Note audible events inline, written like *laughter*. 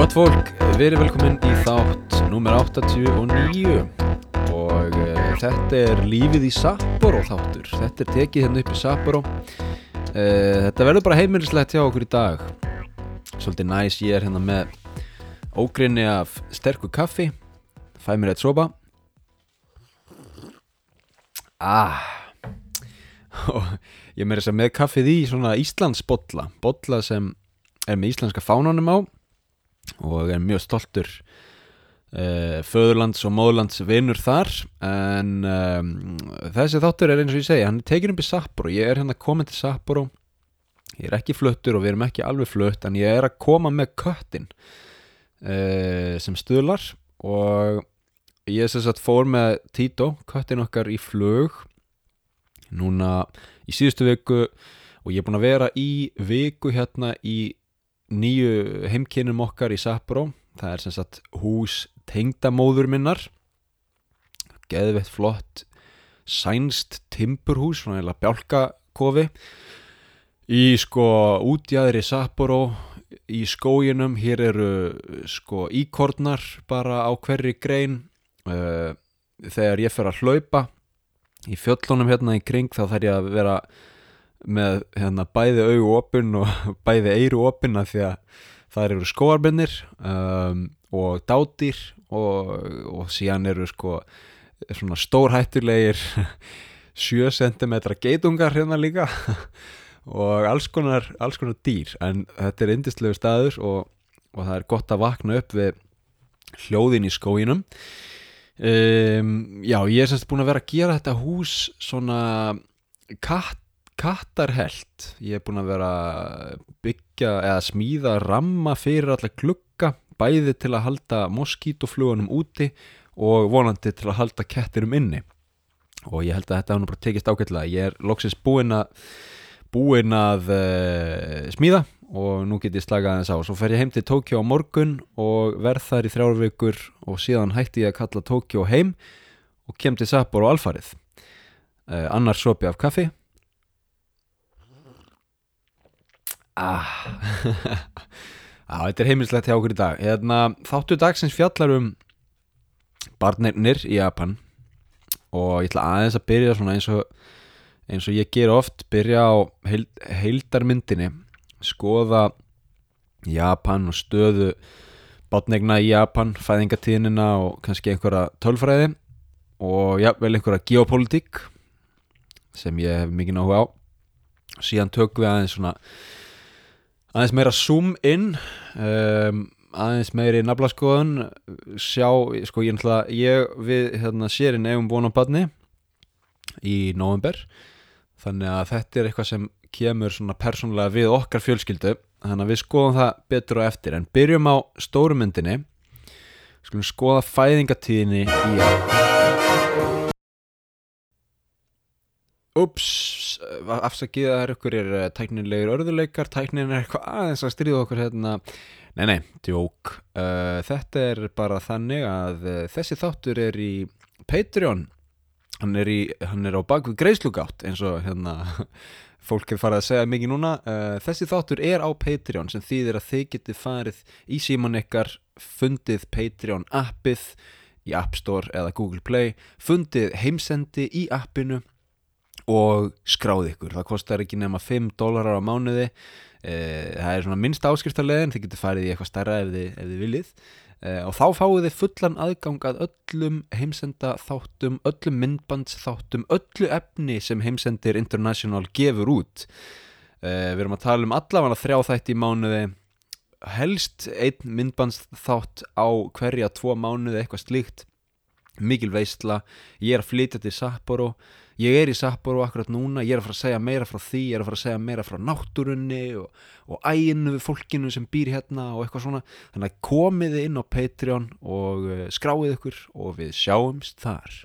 Gott fólk, verið velkomin í þátt nummer 89 og uh, þetta er lífið í Sapporo þáttur. Þetta er tekið hérna upp í Sapporo. Uh, þetta verður bara heimilislegt hjá okkur í dag. Svolítið næs, ég er hérna með ógrinni af sterku kaffi, fæ mér eitt sopa. Ah, *laughs* og ég meira þess að með kaffið í svona Íslands bolla, bolla sem er með íslenska fánanum á og er mjög stoltur uh, föðurlands og móðurlands vinnur þar. En um, þessi þáttur er eins og ég segja hann er tekin upp í Sapporo, ég er hérna komin til Sapporo. Ég er ekki fluttur og við erum ekki alveg flutt en ég er að koma með köttin uh, sem stuðlar. Og ég sem sagt fór með Tito, köttin okkar í flug núna í síðustu viku. Og ég er búin að vera í viku hérna í nýju heimkinnum okkar í Sapporo. Það er sem sagt hús tengdamóður minnar. Geðveitt flott sænst timburhús svona eða bjálkakofi. Í sko útjæðri Sapporo í skóginum hér eru sko íkornar bara á hverri grein. Uh, þegar ég fer að hlaupa í fjöllunum hérna í kring þá þarf ég að vera með hérna, bæði augu opinn og *laughs* bæði eiru opinn af því að það eru skóarbinnir um, og dátýr og, og síðan eru sko svona stórhættulegir *laughs* 7 cm geitungar hérna líka *laughs* og alls konar, alls konar dýr. En þetta er indislegu staður og, og það er gott að vakna upp við hljóðin í skóginum. Um, já ég er semst búin að vera að gera þetta hús svona katt kattarhelt. Ég er búin að vera byggja eða smíða ramma fyrir alla glugga bæði til að halda moskítoflugunum úti og vonandi til að halda kettirum inni. Og ég held að þetta hann bara tekist ágætlega. Ég er loksins búinn að búinn að uh, smíða og nú get ég slagað þess á. Svo fer ég heim til Tókjó á morgun og verð þar í þrjárvíkur og síðan hætti ég að kalla Tókjó heim og kem til Sapporo alfarið. Uh, annar sopi af kaffi ah. *laughs* ah, Þetta er heimilslegt hjá okkur í dag. Hérna, Þáttu dagsins fjallar um barnirnir í Japan. Og ég ætla aðeins að byrja eins og, eins og ég ger oft byrja á heil, heildarmyndinni. Skoða Japan og stöðu bátnegna í Japan, fæðingatíðnina og kannski einhverja tölfræði. Og já, vel einhverja geopolítik sem ég hef mikið náhuga á. Síðan tökum við aðeins svona aðeins meira zoom in um, aðeins meiri naflaskoðun. Sjá, sko ég ætla ég við hérna sérinn eigum búin á badni í november þannig að þetta er eitthvað sem kemur svona persónulega við okkar fjölskyldu. Þannig að við skoðum það betur og eftir. En byrjum á stórumyndinni skulum skoða fæðingatíðinni í Ups, afsakið að það er ykkur er tæknilegir örðuleikar, tæknin er eitthvað aðeins að stríða okkur hérna. Nei, nei, djók. Uh, Þetta er bara þannig að uh, þessi þáttur er í Patreon. Hann er, í, hann er á bakvið greiðslugátt eins og hérna *laughs* fólk er farið að segja mikið núna. Uh, Þessi þáttur er á Patreon sem þýðir að þið getið farið í síman ykkar fundið Patreon appið í App Store eða Google Play fundið heimsendi í appinu og skráð ykkur, það kostar ekki nema 5 dólarar á mánuði. Eh, það er svona minnst áskriftarlegin þið getur farið í eitthvað starra ef þið, ef þið viljið. Eh, og þá fáið þið fullan aðgang að öllum heimsenda þáttum, öllum myndbands þáttum öllu efni sem heimsendir International gefur út. Eh, við erum að tala um allavega þrjá þætti í mánuði. Helst einn myndbands þátt á hverja tvo mánuði eitthvað slíkt mikil veistla, ég er að flytja til Sapporo ég er í Sapporo akkurat núna, ég er að fara að segja meira frá því ég er að fara að segja meira frá náttúrunni og, og æginu við fólkinu sem býr hérna og eitthvað svona, þannig að komiði inn á Patreon og uh, skráið ykkur og við sjáumst þar